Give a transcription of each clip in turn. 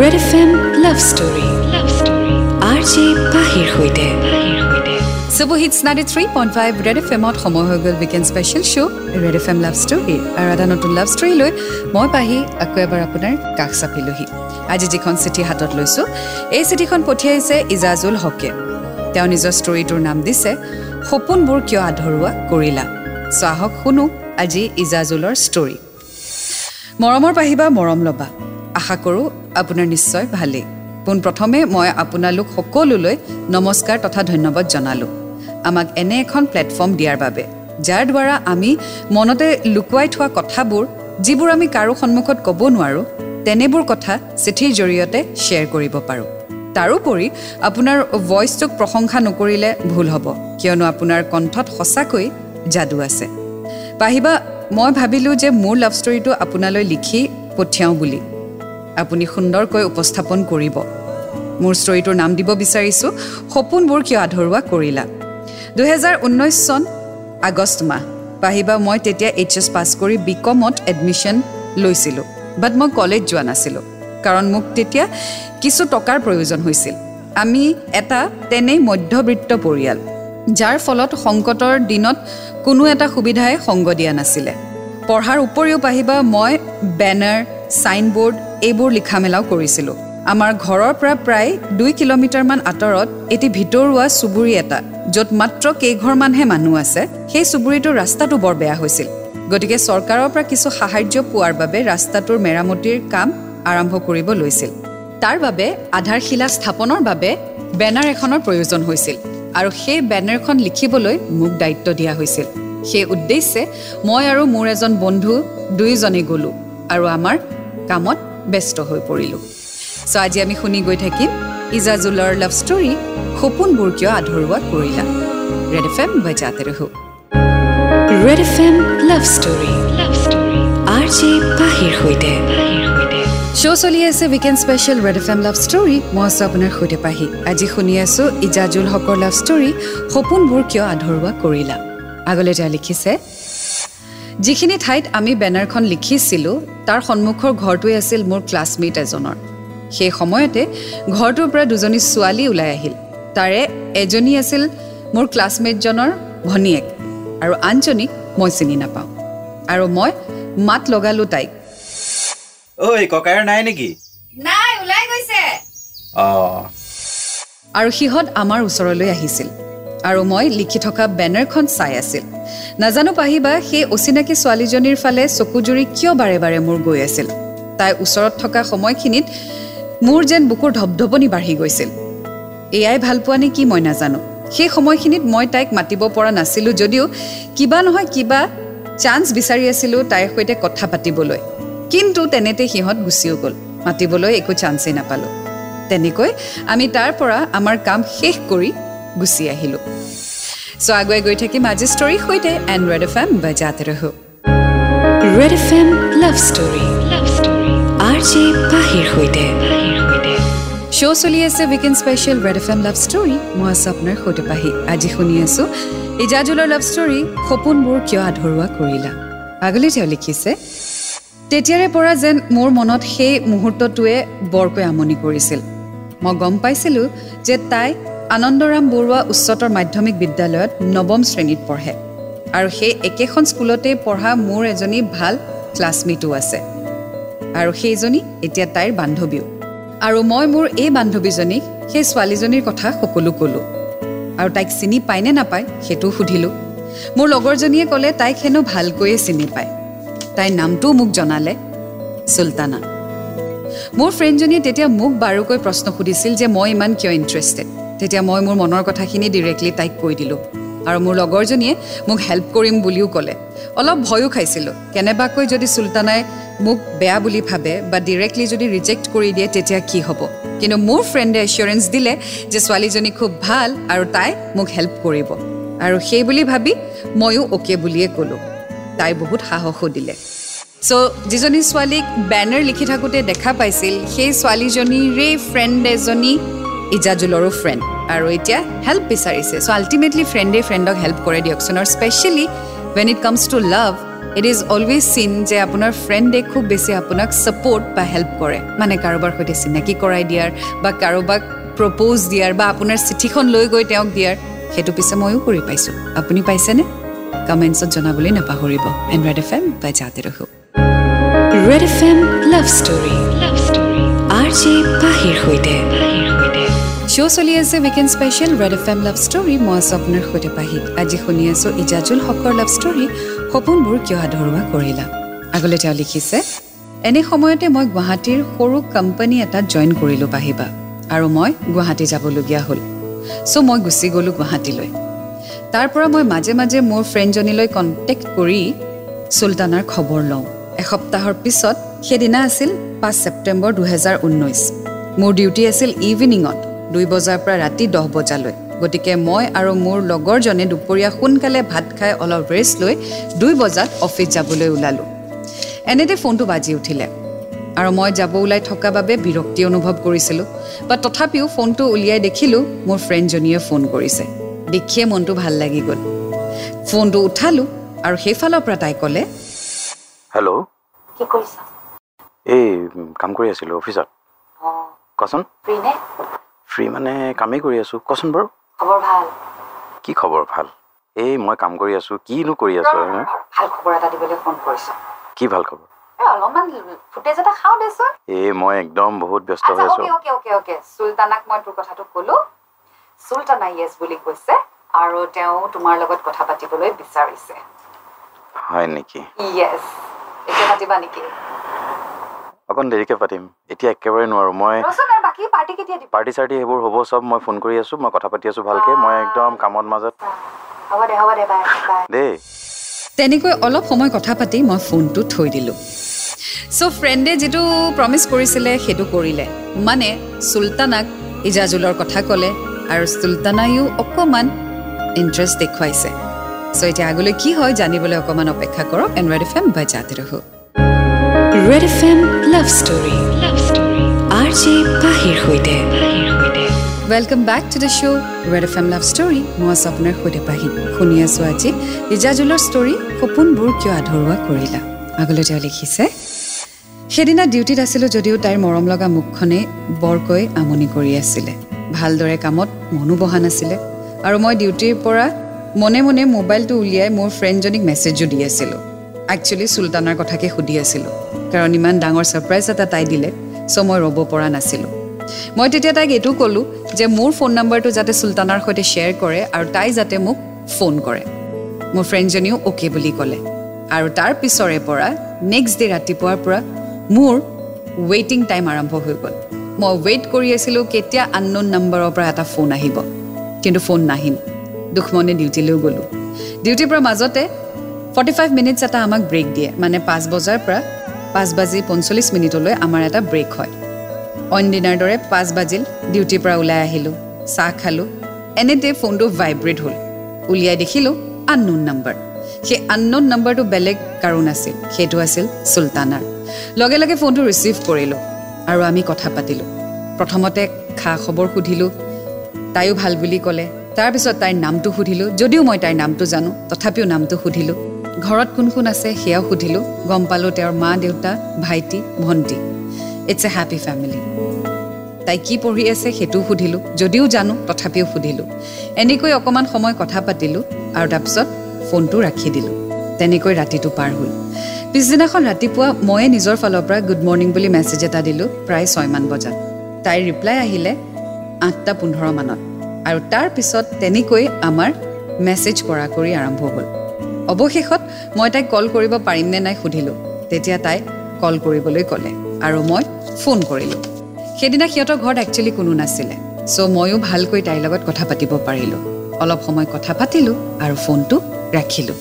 Red F M love story love story RJ J পাহিৰ সৈতে চুব hits ninety three point five Red F এমত সময় হৈ গ'ল weekend special show' Red F M love story আৰু এটা নতুন লাভ ষ্টৰী লৈ মই পাহি আকৌ এবাৰ আপোনাৰ কাষ চাপিলোহি। আজি যিখন চিঠি হাতত লৈছোঁ এই চিঠিখন পঠিয়াইছে ইজাজুল হকে। তেওঁ নিজৰ ষ্টৰীটোৰ নাম দিছে সপোনবোৰ কিয় আধৰুৱা কৰিলা? চ' আহক শুনো আজি ইজাজুলৰ ষ্টৰী মৰমৰ পাহিবা মৰম ল'বা। আশা কৰোঁ আপোনাৰ নিশ্চয় ভালেই। পোনপ্ৰথমে মই আপোনালোক সকলোলৈ নমস্কাৰ তথা ধন্যবাদ জনালোঁ। আমাক এনে এখন প্লেটফৰ্ম দিয়াৰ বাবে যাৰ দ্বাৰা আমি মনতে লুকুৱাই থোৱা কথাবোৰ যিবোৰ আমি কাৰো সন্মুখত ক'ব নোৱাৰোঁ তেনেবোৰ কথা চিঠিৰ জৰিয়তে শ্বেয়াৰ কৰিব পাৰোঁ। তাৰোপৰি আপোনাৰ ভইচটোক প্ৰশংসা নকৰিলে ভুল হ'ব কিয়নো আপোনাৰ কণ্ঠত সঁচাকৈ যাদু আছে। পাহিবা মই ভাবিলোঁ যে মোৰ লাভ ষ্টৰীটো আপোনালৈ লিখি পঠিয়াওঁ বুলি। আপুনি সুন্দৰকৈ উপস্থাপন কৰিব। মোৰ ষ্টৰীটোৰ নাম দিব বিচাৰিছোঁ সপোনবোৰ কিয় আধৰুৱা কৰিলা? দুহেজাৰ ঊনৈছ চন আগষ্ট মাহ। পাহিবা মই তেতিয়া এইচ এছ পাছ কৰি বি কমত এডমিশ্যন লৈছিলোঁ বাট মই কলেজ যোৱা নাছিলোঁ কাৰণ মোক তেতিয়া কিছু টকাৰ প্ৰয়োজন হৈছিল। আমি এটা তেনেই মধ্যবৃত্ত পৰিয়াল যাৰ ফলত সংকটৰ দিনত কোনো এটা সুবিধাই সংগ দিয়া নাছিলে। পঢ়াৰ উপৰিও পাহিবা মই বেনাৰ ছাইনবোৰ্ড এইবোৰ লিখা মেলাও কৰিছিলোঁ। আমাৰ ঘৰৰ পৰা প্ৰায় দুই কিলোমিটাৰমান আঁতৰত এটি ভিতৰুৱা চুবুৰী এটা য'ত মাত্ৰ কেইঘৰমানহে মানুহ আছে। সেই চুবুৰীটোৰ ৰাস্তাটো বৰ বেয়া হৈছিল। গতিকে চৰকাৰৰ পৰা কিছু সাহাৰ্য পোৱাৰ বাবে ৰাস্তাটোৰ মেৰামতিৰ কাম আৰম্ভ কৰিব লৈছিল। তাৰ বাবে আধাৰশিলা স্থাপনৰ বাবে বেনাৰ এখনৰ প্ৰয়োজন হৈছিল আৰু সেই বেনাৰখন লিখিবলৈ মোক দায়িত্ব দিয়া হৈছিল। সেই উদ্দেশ্যে মই আৰু মোৰ এজন বন্ধু দুয়োজনে গ'লোঁ আৰু আমাৰ কামত ব্যস্ত হৈ পৰিলোঁ। চ' আজি আমি শুনি গৈ থাকিম ইজাজুলৰ লাভ ষ্টৰী সপোনবোৰ কিয় আধৰুৱা কৰিলা ৰেড এফ এম বজাতে ৰহো। Red F M love story RJ J পাহিৰ সৈতে। শ্ব' চলি আছে weekend special Red F M love story মই আছোঁ আপোনাৰ সৈতে পাহি। আজি শুনি আছোঁ ইজাজুল হকৰ লাভ ষ্টৰী সপোনবোৰ কিয় আধৰুৱা কৰিলা আগলৈ তেওঁ লিখিছে যিখিনি ঠাইত আমি বেনাৰখন লিখিছিলোঁ তাৰ সন্মুখৰ ঘৰটোৱে আছিল মোৰ ক্লাছমেট এজনৰ। সেই সময়তে ঘৰটোৰ পৰা দুজনী ছোৱালী ওলাই আহিল। তাৰে এজনী আছিল মোৰ ক্লাছমেটজনৰ ভনীয়েক আৰু আনজনীক মই চিনি নাপাওঁ। আৰু মই মাত লগালোঁ তাইক। ঐ ককাইৰ নাই নেকি? নাই ওলাই গৈছে। অঁ। আৰু সিহঁত আমাৰ ওচৰলৈ আহিছিল। আৰু মই লিখি থকা বেনাৰখন চাই আছিল। নাজানো পাহিবা সেই অচিনাকি ছোৱালীজনীৰ ফালে চকুজুৰি কিয় বাৰে বাৰে মোৰ গৈ আছিল। তাই ওচৰত থকা সময়খিনিত মোৰ যেন বুকুৰ ধপধপনি বাঢ়ি গৈছিল। এয়াই ভাল পোৱা নে কি মই নাজানো। সেই সময়খিনিত মই তাইক মাতিব পৰা নাছিলোঁ যদিও কিবা নহয় কিবা চান্স বিচাৰি আছিলোঁ তাইৰ সৈতে কথা পাতিবলৈ। কিন্তু তেনেতে সিহঁত গুচিও গ'ল। মাতিবলৈ একো চান্সেই নাপালোঁ। তেনেকৈ আমি তাৰ পৰা আমাৰ কাম শেষ কৰি গুচি আহিলোঁ। চ' আগুৱাই গৈ থাকিম আজি ষ্টৰীৰ সৈতে এণ্ড ৰেড এফ এম বজাতে ৰহো। Red F M love story love story RJ J পাহিৰ সৈতে। শ্ব' চলি আছে weekend special Red F M love story মই আছোঁ আপোনাৰ সৈতে পাহি। আজি শুনি আছোঁ ইজাজুলৰ লাভ ষ্টৰী সপোনবোৰ কিয় আধৰুৱা কৰিলা? আগলৈ তেওঁ লিখিছে তেতিয়াৰে পৰা যেন মোৰ মনত সেই মুহূৰ্তটোৱে বৰকৈ আমনি কৰিছিল। মই গম পাইছিলোঁ যে তাই আনন্দৰাম বৰুৱা উচ্চতৰ মাধ্যমিক বিদ্যালয়ত নৱম শ্ৰেণীত পঢ়ে। আৰু সেই একেখন স্কুলতেই পঢ়া মোৰ এজনী ভাল ক্লাছমেটো আছে। আৰু সেইজনী এতিয়া তাইৰ বান্ধৱীও। আৰু মই মোৰ এই বান্ধৱীজনীক সেই ছোৱালীজনীৰ কথা সকলো ক'লোঁ। আৰু তাইক চিনি পায়নে নাপায় সেইটোও সুধিলোঁ। মোৰ লগৰজনীয়ে ক'লে তাইক হেনো ভালকৈয়ে চিনি পায়। তাইৰ নামটোও মোক জনালে চুলতানা। মোৰ ফ্ৰেণ্ডজনীয়ে তেতিয়া মোক বাৰুকৈ প্ৰশ্ন সুধিছিল যে মই ইমান কিয় ইণ্টাৰেষ্টেড তেতিয়া মই মোৰ মনৰ কথাখিনি ডিৰেক্টলি তাইক কৈ দিলোঁ। আৰু মোৰ লগৰজনীয়ে মোক হেল্প কৰিম বুলিও ক'লে। অলপ ভয়ো খাইছিলোঁ। কেনেবাকৈ যদি চুলতানাই মোক বেয়া বুলি ভাবে বা ডিৰেক্টলি যদি ৰিজেক্ট কৰি দিয়ে তেতিয়া কি হ'ব? কিন্তু মোৰ ফ্ৰেণ্ডে এচিয়ৰেঞ্চ দিলে যে ছোৱালীজনী খুব ভাল আৰু তাই মোক হেল্প কৰিব। আৰু সেই বুলি ভাবি ময়ো অ'কে বুলিয়ে ক'লোঁ। তাই বহুত সাহসো দিলে। চ' যিজনী ছোৱালীক বেনাৰ লিখি থাকোঁতে দেখা পাইছিল সেই ছোৱালীজনীৰে ফ্ৰেণ্ড এজনী ইজাজুলৰো ফ্ৰেণ্ড আৰু এতিয়া হেল্প বিচাৰিছে। চ' আল্টিমেটলি ফ্ৰেণ্ডে ফ্ৰেণ্ডক হেল্প কৰে দিয়কচোন। আৰু specially when it comes to love it is always seen যে আপোনাৰ ফ্ৰেণ্ডে খুব বেছি আপোনাক ছাপৰ্ট বা হেল্প কৰে। মানে কাৰোবাৰ সৈতে চিনাকি কৰাই দিয়াৰ বা কাৰোবাক প্ৰপ'জ দিয়াৰ বা আপোনাৰ চিঠিখন লৈ গৈ তেওঁক দিয়াৰ সেইটো পিছে ময়ো কৰি পাইছোঁ। আপুনি পাইছেনে? কমেণ্টছত জনাবলৈ নাপাহৰিব। এণ্ড ৰেড এফ এম বা যাতে ৰহো Red F M love story love story RJ J পাহিৰ সৈতে। শ্ব' চলি আছে weekend special Red F M love story মই আছোঁ আপোনাৰ সৈতে পাহিত। আজি শুনি আছোঁ ইজাজুল হকৰ লাভ ষ্টৰী সপোনবোৰ কিয় আধৰুৱা কৰিলা? আগলৈ তেওঁ লিখিছে এনে সময়তে মই গুৱাহাটীৰ সৰু কোম্পানী এটাত জইন কৰিলোঁ পাহিবা আৰু মই গুৱাহাটী যাবলগীয়া হ'ল। চ' মই গুচি গ'লোঁ গুৱাহাটীলৈ। তাৰ পৰা মই মাজে মাজে মোৰ ফ্ৰেণ্ডজনীলৈ কণ্টেক্ট কৰি চুলতানাৰ খবৰ লওঁ। এসপ্তাহৰ পিছত সেইদিনা আছিল পাঁচ ছেপ্টেম্বৰ দুহেজাৰ ঊনৈছ মোৰ ডিউটি আছিল ইভিনিঙত দুই বজাৰ পৰা ৰাতি দহ বজালৈ। গতিকে মই আৰু মোৰ লগৰজনে দুপৰীয়া সোনকালে ভাত খাই অলপ ৰেষ্ট লৈ দুই বজাত অফিচ যাবলৈ ওলালোঁ। এনেতে ফোনটো বাজি উঠিলে। আৰু মই যাব ওলাই থকা বাবে বিৰক্তি অনুভৱ কৰিছিলোঁ। বা তথাপিও ফোনটো উলিয়াই দেখিলোঁ মোৰ ফ্ৰেণ্ডজনীয়ে ফোন কৰিছে। দেখিয়ে মনটো ভাল লাগি গ'ল। ফোনটো উঠালোঁ আৰু সেইফালৰ পৰা তাই ক'লে হেল্ল' কি কৰিছা এই কাম কৰি আছিলোঁ অফিচত। অঁ। কচোন ফ্ৰী মানে কামেই কৰি আছোঁ। কচোন বাৰু। খবৰ ভাল? কি খবৰ ভাল? এই মই কাম কৰি আছোঁ কিনো কৰি আছোঁ? ভাল খবৰ এটা দিবলৈ ফোন কৰিছোঁ। কি ভাল খবৰ? এই অলপমান ফুটেজ এটা খাওঁ দেচোন। এই মই একদম বহুত ব্যস্ত আচ্ছা হৈ আছোঁ। অ'কে অ'কে অ'কে অ'কে চুলতানাক মই তোৰ কথাটো ক'লোঁ। চুলতানা য়েছ বুলি কৈছে আৰু তেওঁ তোমাৰ লগত কথা পাতিবলৈ বিচাৰিছে। হয় নেকি? য়েছ এতিয়া পাতিবা নেকি? অকণ দেৰিকৈ পাতিম। এতিয়া একেবাৰে নোৱাৰোঁ। মই ৰচোন আৰু বাকী পাৰ্টি চাৰ্টি সেইবোৰ হ'ব চব মই ফোন কৰি আছোঁ মই কথা পাতি আছোঁ ভালকৈ মই একদম কামত মাজত। দেই। তেনেকৈ অলপ সময় কথা পাতি মই ফোনটো থৈ দিলোঁ। চ' ফ্ৰেণ্ডে যিটো প্ৰমিছ কৰিছিলে সেইটো কৰিলে। মানে চুলতানাক ইজাজুলৰ কথা ক'লে আৰু চুলতানায়ো অকণমান ইণ্টাৰেষ্ট দেখুৱাইছে। চ' এতিয়া আগলৈ কি হয় জানিবলৈ অকণমান অপেক্ষা কৰক ৰেড এফ এম বা জাতি ৰহো। Red F M love story love story RJ J পাহিৰ সৈতে welcome back to the show' Red F M love story মই আছোঁ আপোনাৰ সৈতে পাহি শুনি আছোঁ আজি ইজাজুলৰ ষ্টৰী সপোনবোৰ কিয় আধৰুৱা কৰিলা আগলৈ তেওঁ লিখিছে সেইদিনা ডিউটিত আছিলোঁ যদিও তাইৰ মৰম লগা মুখখনে বৰকৈ আমনি কৰি আছিলে ভালদৰে কামত মনো বহা নাছিলে আৰু মই ডিউটিৰ পৰা মনে মনে মোবাইলটো উলিয়াই মোৰ ফ্ৰেণ্ডজনীক মেছেজো দি আছিলোঁ একচুৱেলি চুলতানাৰ কথাকে সুধি আছিলোঁ। কাৰণ ইমান ডাঙৰ ছাৰপ্ৰাইজ এটা তাই দিলে চ' মই ৰ'ব পৰা নাছিলোঁ। মই তেতিয়া তাইক এইটো ক'লোঁ যে মোৰ ফোন নম্বৰটো যাতে চুলতানাৰ সৈতে শ্বেয়াৰ কৰে আৰু তাই যাতে মোক ফোন কৰে। মোৰ ফ্ৰেণ্ডজনীও অ'কে বুলি ক'লে। আৰু তাৰ পিছৰে পৰা নেক্সট ডে ৰাতিপুৱাৰ পৰা মোৰ ৱেইটিং টাইম আৰম্ভ হৈ গ'ল। মই ৱেইট কৰি আছিলোঁ কেতিয়া আননোন নম্বৰৰ পৰা এটা ফোন আহিব। কিন্তু ফোন নাহিল। দুখমনে ডিউটিলৈ গ'লোঁ। ডিউটিৰ পৰা মাজতে ফৰ্টি ফাইভ মিনিটছ এটা আমাক ব্ৰেক দিয়ে। মানে পাঁচ বজাৰ পৰা পাঁচ বাজি পঞ্চল্লিছ মিনিটলৈ আমাৰ এটা ব্ৰেক হয়। অইন দিনাৰ দৰে পাঁচ বাজিল ডিউটিৰ পৰা ওলাই আহিলোঁ চাহ খালোঁ। এনেতে ফোনটো ভাইব্ৰেট হ'ল। উলিয়াই দেখিলোঁ আননোন নম্বৰ সেই আননোন নম্বৰটো বেলেগ কাৰো নাছিল সেইটো আছিল চুলতানাৰ। লগে লগে ফোনটো ৰিচিভ কৰিলোঁ আৰু আমি কথা পাতিলোঁ। প্ৰথমতে খা খবৰ সুধিলোঁ তাইও ভাল বুলি ক'লে? তাৰপিছত তাইৰ নামটো সুধিলোঁ যদিও মই তাইৰ নামটো জানো তথাপিও নামটো সুধিলোঁ। ঘৰত কোন কোন আছে সেয়াও সুধিলোঁ। গম পালোঁ তেওঁৰ মা দেউতা ভাইটি ভণ্টি। ইটছ এ হেপী ফেমিলি তাই কি পঢ়ি আছে সেইটোও সুধিলোঁ। যদিও জানো তথাপিও সুধিলোঁ। এনেকৈ অকণমান সময় কথা পাতিলোঁ আৰু তাৰপিছত ফোনটো ৰাখি দিলোঁ। তেনেকৈ ৰাতিটো পাৰ হ'ল। পিছদিনাখন ৰাতিপুৱা ময়ে নিজৰ ফালৰ পৰা গুড মৰ্ণিং বুলি মেছেজ এটা দিলোঁ প্ৰায় ছয়মান বজাত। তাইৰ ৰিপ্লাই আহিলে আঠটা পোন্ধৰ মানত। আৰু তাৰ পিছত তেনেকৈ আমাৰ মেছেজ কৰা কৰি আৰম্ভ হ'ল। অৱশেষত মই তাইক কল কৰিব পাৰিম নে নাই সুধিলোঁ। তেতিয়া তাই কল কৰিবলৈ ক'লে আৰু মই ফোন কৰিলোঁ। সেইদিনা সিহঁতৰ ঘৰত একচুৱেলি কোনো নাছিলে চ' ময়ো ভালকৈ তাইৰ লগত কথা পাতিব পাৰিলোঁ। অলপ সময় কথা পাতিলোঁ আৰু ফোনটো ৰাখিলোঁ।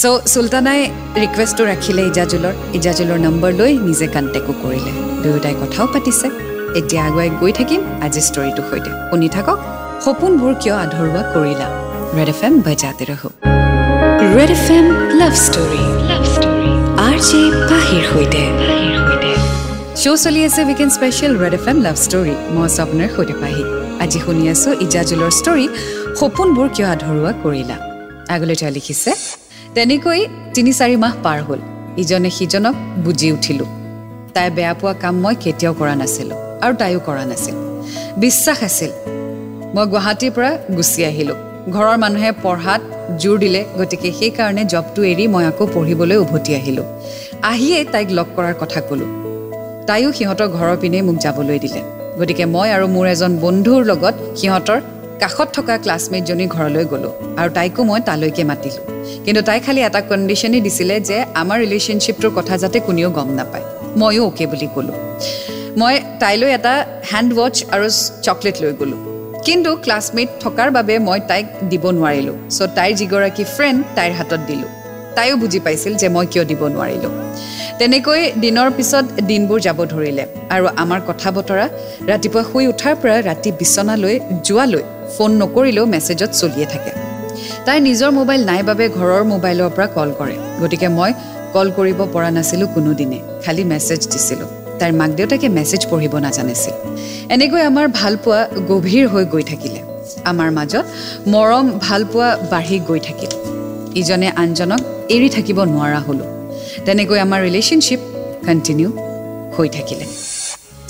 চ' চুলতানাই ৰিকুৱেষ্টটো ৰাখিলে ইজাজুলৰ। ইজাজুলৰ নম্বৰ লৈ নিজে কণ্টেক্টো কৰিলে। দুয়োটাই কথাও পাতিছে। এতিয়া আগুৱাই গৈ থাকিম আজি ষ্টৰিটোৰ সৈতে। শুনি থাকক। সপোনবোৰ কিয় আধৰুৱা কৰিলা? ৰেড এফ এম বজাতে ৰহো। Red F M love story love story RJ J পাহিৰ সৈতে শ্ব' চলি আছে weekend special Red F M love story মই আছোঁ আপোনাৰ সৈতে পাহি। আজি শুনি আছোঁ ইজাজুলৰ ষ্টৰী সপোনবোৰ কিয় আধৰুৱা কৰিলা? আগলৈ তেওঁ লিখিছে তেনেকৈ তিনি চাৰি মাহ পাৰ হ'ল। ইজনে সিজনক বুজি উঠিলোঁ। তাই বেয়া পোৱা কাম মই কেতিয়াও কৰা নাছিলোঁ আৰু তাইও কৰা নাছিল। বিশ্বাস আছিল। মই গুৱাহাটীৰ পৰা গুচি আহিলোঁ। ঘৰৰ মানুহে পঢ়াত জোৰ দিলে গতিকে সেইকাৰণে জবটো এৰি মই আকৌ পঢ়িবলৈ উভতি আহিলোঁ। আহিয়ে তাইক লগ কৰাৰ কথা ক'লোঁ। তাইও সিহঁতৰ ঘৰৰ পিনে মোক যাবলৈ দিলে। গতিকে মই আৰু মোৰ এজন বন্ধুৰ লগত সিহঁতৰ কাষত থকা ক্লাছমেটজনীৰ ঘৰলৈ গ'লোঁ আৰু তাইকো মই তালৈকে মাতিলোঁ। কিন্তু তাই খালি এটা কণ্ডিশ্যনেই দিছিলে যে আমাৰ ৰিলেশ্যনশ্বিপটোৰ কথা যাতে কোনেও গম নাপায়। ময়ো অ'কে বুলি ক'লোঁ। মই তাইলৈ এটা হেণ্ড ৱাটছ আৰু চকলেট লৈ গ'লোঁ। কিন্তু ক্লাছমেট থকাৰ বাবে মই তাইক দিব নোৱাৰিলোঁ। চ' তাইৰ যিগৰাকী ফ্ৰেণ্ড তাইৰ হাতত দিলোঁ। তাইও বুজি পাইছিল যে মই কিয় দিব নোৱাৰিলোঁ। তেনেকৈ দিনৰ পিছত দিনবোৰ যাব ধৰিলে আৰু আমাৰ কথা বতৰা ৰাতিপুৱা শুই উঠাৰ পৰা ৰাতি বিচনালৈ যোৱালৈ ফোন নকৰিলেও মেছেজত চলিয়ে থাকে। তাই নিজৰ মোবাইল নাই বাবে ঘৰৰ মোবাইলৰ পৰা কল কৰে। গতিকে মই কল কৰিব পৰা নাছিলোঁ কোনোদিনে। খালি মেছেজ দিছিলোঁ। তাইৰ মাক দেউতাকে মেছেজ পঢ়িব নাজানিছিল। এনেকৈ আমাৰ ভালপোৱা গভীৰ হৈ গৈ থাকিলে। আমাৰ মাজত মৰম ভালপোৱা বাঢ়ি গৈ থাকিল। ইজনে আনজনক এৰি থাকিব নোৱাৰা হ'লোঁ। তেনেকৈ আমাৰ ৰিলেশ্যনশ্বিপ কণ্টিনিউ হৈ থাকিলে।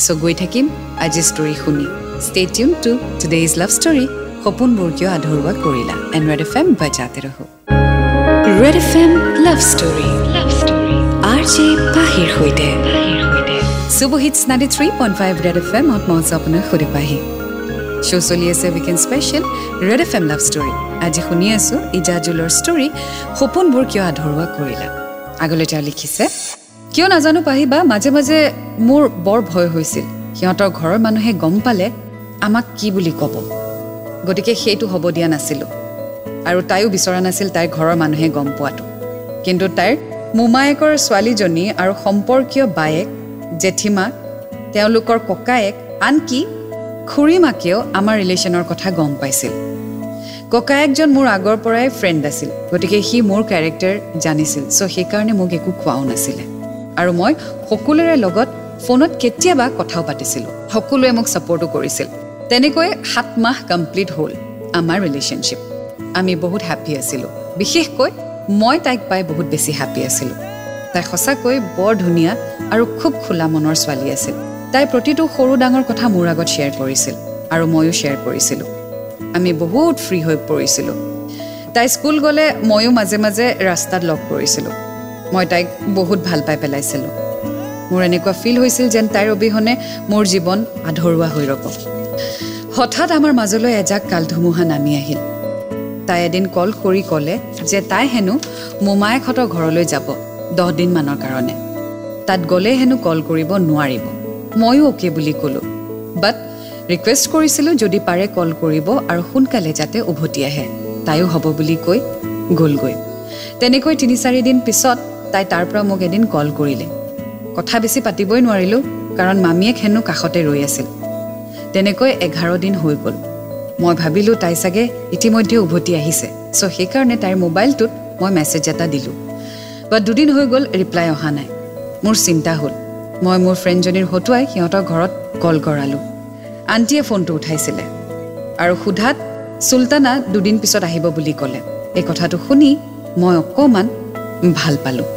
চ' গৈ থাকিম আজি ষ্টৰী শুনি। Stay tune to today is love story সপোনবোৰ কিয় আধৰুৱা কৰিলা? এণ্ড ৰেড এফ এম বাজাতে ৰহো Red F M love story love story RJ J পাহিৰ সৈতে। শ্ব' চলি আছে weekend special Red F M love story আজি শুনি আছোঁ ইজাজুলৰ ষ্টৰী সপোনবোৰ কিয় আধৰুৱা কৰিলা আগলৈ তেওঁ লিখিছে কিয় নাজানো পাহিবা মাজে মাজে মোৰ বৰ ভয় হৈছিল সিহঁতৰ ঘৰৰ মানুহে গম পালে আমাক কি বুলি ক'ব গতিকে সেইটো হ'ব দিয়া নাছিলোঁ আৰু তাইও বিচৰা নাছিল তাইৰ ঘৰৰ মানুহে গম পোৱাটো কিন্তু তাইৰ মোমায়েকৰ ছোৱালীজনী আৰু সম্পৰ্কীয় বায়েক জেঠীমা তেওঁলোকৰ ককায়েক আনকি খুৰীমাকেও আমাৰ ৰিলেশ্যনৰ কথা গম পাইছিল। ককায়েকজন মোৰ আগৰ পৰাই ফ্ৰেণ্ড আছিল গতিকে সি মোৰ কেৰেক্টাৰ জানিছিল চ' সেইকাৰণে মোক একো কোৱাও নাছিলে। আৰু মই সকলোৰে লগত ফোনত কেতিয়াবা কথাও পাতিছিলোঁ সকলোৱে মোক ছাপৰ্টো কৰিছিল। তেনেকৈ সাত মাহ কমপ্লিট হ'ল আমাৰ ৰিলেশ্যনশ্বিপ আমি বহুত হেপ্পী আছিলোঁ বিশেষকৈ মই তাইক পাই বহুত বেছি হেপ্পী আছিলোঁ। তাই সঁচাকৈ বৰ ধুনীয়া আৰু খুব খোলা মনৰ ছোৱালী আছিল। তাই প্ৰতিটো সৰু ডাঙৰ কথা মোৰ আগত শ্বেয়াৰ কৰিছিল আৰু ময়ো শ্বেয়াৰ কৰিছিলোঁ। আমি বহুত ফ্ৰী হৈ পৰিছিলোঁ। তাই স্কুল গ'লে ময়ো মাজে মাজে ৰাস্তাত লগ কৰিছিলোঁ। মই তাইক বহুত ভাল পাই পেলাইছিলোঁ। মোৰ এনেকুৱা ফিল হৈছিল যেন তাইৰ অবিহনে মোৰ জীৱন আধৰুৱা হৈ ৰ'ব। হঠাৎ আমাৰ মাজলৈ এজাক কাল ধুমুহা নামি আহিল। তাই এদিন কল কৰি ক'লে যে তাই হেনো মোমায়েকহঁতৰ ঘৰলৈ যাব দহ দিনমানৰ কাৰণে। তাত গ'লে হেনো কল কৰিব নোৱাৰিব। ময়ো অ'কে বুলি ক'লোঁ। বাট ৰিকুৱেষ্ট কৰিছিলোঁ যদি পাৰে কল কৰিব আৰু সোনকালে যাতে উভতি আহে। তাইও হ'ব বুলি কৈ গ'লগৈ। তেনেকৈ তিনি চাৰিদিন পিছত তাই তাৰ পৰা মোক এদিন কল কৰিলে। কথা বেছি পাতিবই নোৱাৰিলোঁ কাৰণ মামীয়েক হেনো কাষতে ৰৈ আছিল। তেনেকৈ এঘাৰ দিন হৈ গ'ল। মই ভাবিলোঁ তাই চাগে ইতিমধ্যে উভতি আহিছে। চ' সেইকাৰণে তাইৰ মোবাইলটোত মই মেছেজ এটা দিলোঁ। বাট দুদিন হৈ গ'ল ৰিপ্লাই অহা নাই। মোৰ চিন্তা হ'ল। মই মোৰ ফ্ৰেণ্ডজনীৰ হতুৱাই সিহঁতৰ ঘৰত কল কৰালোঁ। আণ্টিয়ে ফোনটো উঠাইছিলে। আৰু সোধাত চুলতানা দুদিন পিছত আহিব বুলি ক'লে। এই কথাটো শুনি মই অকণমান ভাল পালোঁ।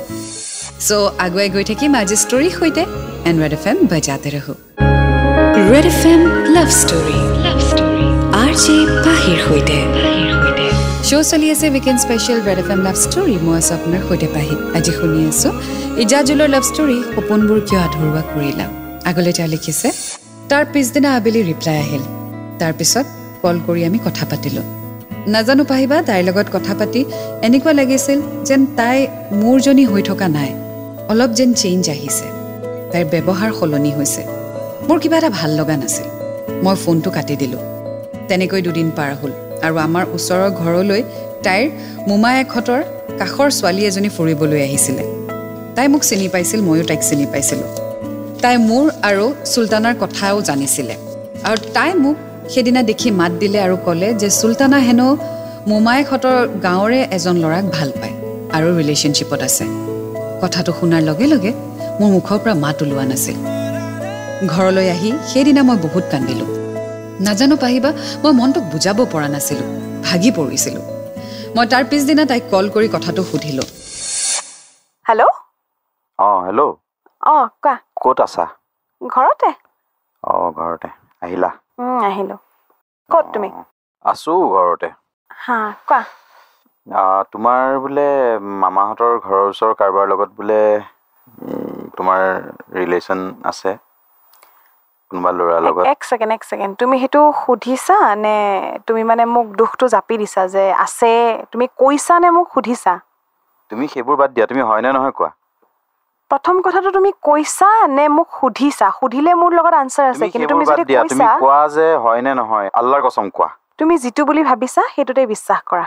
চ' আগুৱাই গৈ থাকিম আজি ষ্টৰীৰ সৈতে। এণ্ড ৰেড এফ এম বজাতে ৰহো। Red F M love story love story RJ J পাহিৰ সৈতে। শ্ব' চলি আছে weekend special Red F M love story মই আছোঁ আপোনাৰ সৈতে পাহি। আজি শুনি আছোঁ ইজাজুলৰ লাভ ষ্টৰী সপোনবোৰ কিয় আধৰুৱা কৰিলা? আগলৈ তেওঁ লিখিছে তাৰ পিছদিনা আবেলি ৰিপ্লাই আহিল। তাৰপিছত কল কৰি আমি কথা পাতিলোঁ। নাজানো পাহিবা তাইৰ লগত কথা পাতি এনেকুৱা লাগিছিল যেন তাই মোৰজনী হৈ থকা নাই। অলপ যেন চেঞ্জ আহিছে। তাইৰ ব্যৱহাৰ সলনি হৈছে। মোৰ কিবা এটা ভাল লগা নাছিল। মই ফোনটো কাটি দিলোঁ। তেনেকৈ দুদিন পাৰ হ'ল। আৰু আমাৰ ওচৰৰ ঘৰলৈ তাইৰ মোমায়েকহঁতৰ কাষৰ ছোৱালী এজনী ফুৰিবলৈ আহিছিলে। তাই মোক চিনি পাইছিল ময়ো তাইক চিনি পাইছিলোঁ। তাই মোৰ আৰু চুলতানাৰ কথাও জানিছিলে। আৰু তাই মোক সেইদিনা দেখি মাত দিলে আৰু ক'লে যে চুলতানা হেনো মোমায়েকহঁতৰ গাঁৱৰে এজন ল'ৰাক ভাল পায় আৰু ৰিলেশ্যনশ্বিপত আছে। কথাটো শুনাৰ লগে লগে মোৰ মুখৰ পৰা মাত ওলোৱা নাছিল। ঘৰলৈ আহি সেইদিনা মই বহুত কান্দিলোঁ। নাজানো পাহিবা মই মনটোক বুজাব পৰা নাছিলোঁ ভাগি পৰিছিলোঁ। মই তাৰ পিছদিনা তাইক কল কৰি কথাটো সুধিলোঁ। হেল্ল' অঁ হেল্ল' অঁ কোৱা। ক'ত আছা? ঘৰতে। অঁ ঘৰতে। আহিলা? আহিলো। ক'ত তুমি? আছো ঘৰতে। হা কোৱা। তোমাৰ বোলে মামাহঁতৰ ঘৰৰ ওচৰৰ কাৰোবাৰ লগত বোলে তোমাৰ ৰিলেশ্যন আছে? কোনোবা ল'ৰাৰ লগত? এক ছেকেণ্ড এক ছেকেণ্ড। তুমি সেইটো সুধিছা নে তুমি মানে মোক দুখটো জাপি দিছা যে আছে তুমি কৈছা নে মোক সুধিছা? তুমি সেইবোৰ বাদ দিয়া তুমি হয়নে নহয় কোৱা? প্ৰথম কথাটো তুমি কৈছা নে মোক সুধিছা? সুধিলে মোৰ লগত আনচাৰ আছে কিন্তু তুমি যদি দিয়া তুমি কৈছা কোৱা যে হয়নে নহয় আল্লাৰ কচম কোৱা। তুমি যিটো বুলি ভাবিছা সেইটোতে বিশ্বাস কৰা।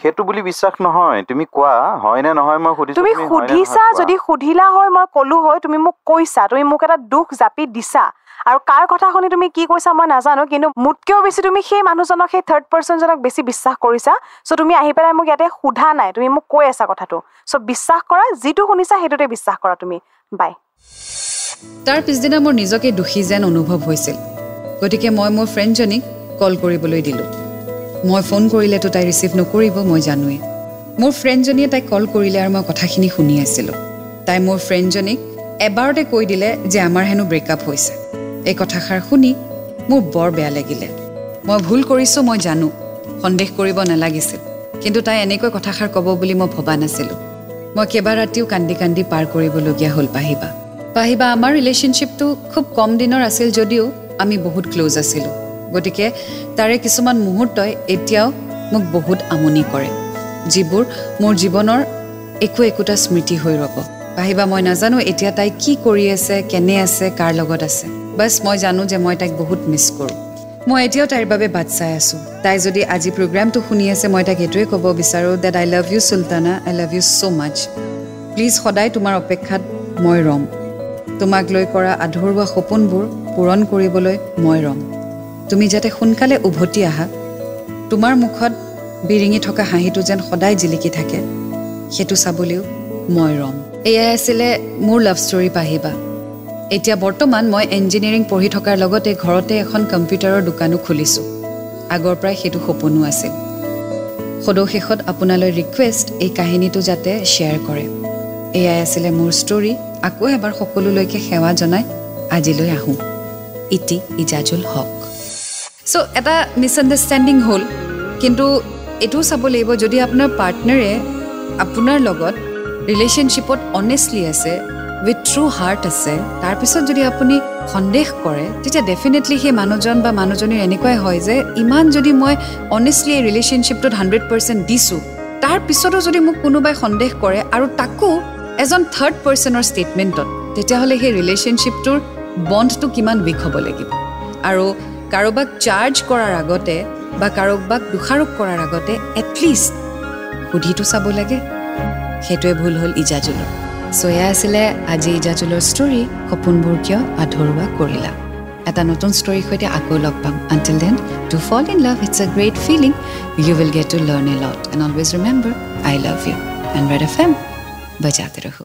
সেইটো বুলি বিশ্বাস নহয়। তুমি কোৱা হয়নে নহয় মই সুধিছো তুমি সুধিছা। যদি সুধিলা হয় মই ক'লো হয় তুমি মোক কৈছা তুমি মোক এটা দুখ জাপি দিছা। আৰু কাৰ কথা শুনি তুমি কি কৈছা মই নাজানো কিন্তু মোতকেও বেছি তুমি সেই মানুহজনক সেই থাৰ্ড পাৰ্চনজনক বেছি বিশ্বাস কৰিছা? চ' তুমি আহি পেলাই মোক ইয়াতে সোধা নাই তুমি মোক কৈ আছা কথাটো। চ' বিশ্বাস কৰা যিটো শুনিছা সেইটোতে বিশ্বাস কৰা তুমি। বাই তাৰ পিছদিনা মোৰ নিজকে দোষী যেন অনুভৱ হৈছিল। গতিকে মই মোৰ ফ্ৰেণ্ডজনীক কল কৰিবলৈ দিলোঁ। মই ফোন কৰিলেতো তাই ৰিচিভ নকৰিব মই জানোৱেই। মোৰ ফ্ৰেণ্ডজনীয়ে তাইক কল কৰিলে আৰু মই কথাখিনি শুনি আছিলোঁ। তাই মোৰ ফ্ৰেণ্ডজনীক এবাৰতে কৈ দিলে যে আমাৰ হেনো ব্ৰেকআপ হৈছে। এই কথাষাৰ শুনি মোৰ বৰ বেয়া লাগিলে। মই ভুল কৰিছোঁ মই জানো। সন্দেহ কৰিব নালাগিছিল। কিন্তু তাই এনেকৈ কথাষাৰ ক'ব বুলি মই ভবা নাছিলোঁ। মই কেইবা ৰাতিও কান্দি কান্দি পাৰ কৰিবলগীয়া হ'ল পাহিবা। পাহিবা আমাৰ ৰিলেশ্যনশ্বিপটো খুব কম দিনৰ আছিল যদিও আমি বহুত ক্ল'জ আছিলোঁ। গতিকে তাৰে কিছুমান মুহূৰ্তই এতিয়াও মোক বহুত আমনি কৰে যিবোৰ মোৰ জীৱনৰ একো একোটা স্মৃতি হৈ ৰ'ব। পাহিবা মই নাজানো এতিয়া তাই কি কৰি আছে কেনে আছে কাৰ লগত আছে। বাছ মই জানো যে মই তাইক বহুত মিছ কৰোঁ। মই এতিয়াও তাইৰ বাবে বাট চাই আছোঁ। তাই যদি আজি প্ৰগ্ৰামটো শুনি আছে মই তাইক এইটোৱে ক'ব বিচাৰোঁ that I love you Sultana I love you so' much please সদায় তোমাৰ অপেক্ষাত মই ৰম। তোমাক লৈ কৰা আধৰুৱা সপোনবোৰ পূৰণ কৰিবলৈ মই ৰম। তুমি যাতে সোনকালে উভতি আহা। তোমাৰ মুখত বিৰিঙি থকা হাঁহিটো যেন সদায় জিলিকি থাকে সেইটো চাবলৈও মই ৰম। এয়াই আছিলে মোৰ লাভ ষ্টৰী পাহিবা। এতিয়া বৰ্তমান মই ইঞ্জিনিয়াৰিং পঢ়ি থকাৰ লগতে ঘৰতে এখন কম্পিউটাৰৰ দোকানো খুলিছোঁ। আগৰ পৰাই সেইটো সপোনো আছিল। সদৌ শেষত আপোনালৈ ৰিকুৱেষ্ট এই কাহিনীটো যাতে শ্বেয়াৰ কৰে। এয়াই আছিলে মোৰ ষ্টৰী আকৌ এবাৰ সকলোলৈকে সেৱা জনাই আজিলৈ আহোঁ। ইটি ইজাজুল হক। চ' এটা মিছআণ্ডাৰষ্টেণ্ডিং হ'ল কিন্তু এইটোও চাব লাগিব যদি আপোনাৰ পাৰ্টনাৰে আপোনাৰ লগত ৰিলেশ্যনশ্বিপত অনেষ্টলি আছে উইথ ট্ৰু হাৰ্ট আছে তাৰপিছত যদি আপুনি সন্দেহ কৰে তেতিয়া ডেফিনেটলি সেই মানুহজন বা মানুহজনীৰ এনেকুৱাই হয় যে ইমান যদি মই অনেষ্টলি এই ৰিলেশ্যনশ্বিপটোত হাণ্ড্ৰেড পাৰ্চেণ্ট দিছোঁ তাৰপিছতো যদি মোক কোনোবাই সন্দেহ কৰে আৰু তাকো এজন থাৰ্ড পাৰ্চনৰ ষ্টেটমেণ্টত তেতিয়াহ'লে সেই ৰিলেশ্যনশ্বিপটোৰ বণ্ডটো কিমান উইক হ'ব লাগিব? আৰু কাৰোবাক চাৰ্জ কৰাৰ আগতে বা কাৰোবাক দোষাৰোপ কৰাৰ আগতে এটলিষ্ট সুধিটো চাব লাগে। সেইটোৱে ভুল হ'ল ইজাজুলৰ। চ' এয়া আছিলে আজি ইজাজুলৰ ষ্টৰী সপোনবোৰ কিয় আধৰুৱা কৰিলা? এটা নতুন ষ্টৰীৰ সৈতে আকৌ লগ পাম। Until then to fall in love it's a great feeling you will get to learn a lot and always remember I love you and Red F M বজাতে ৰহো।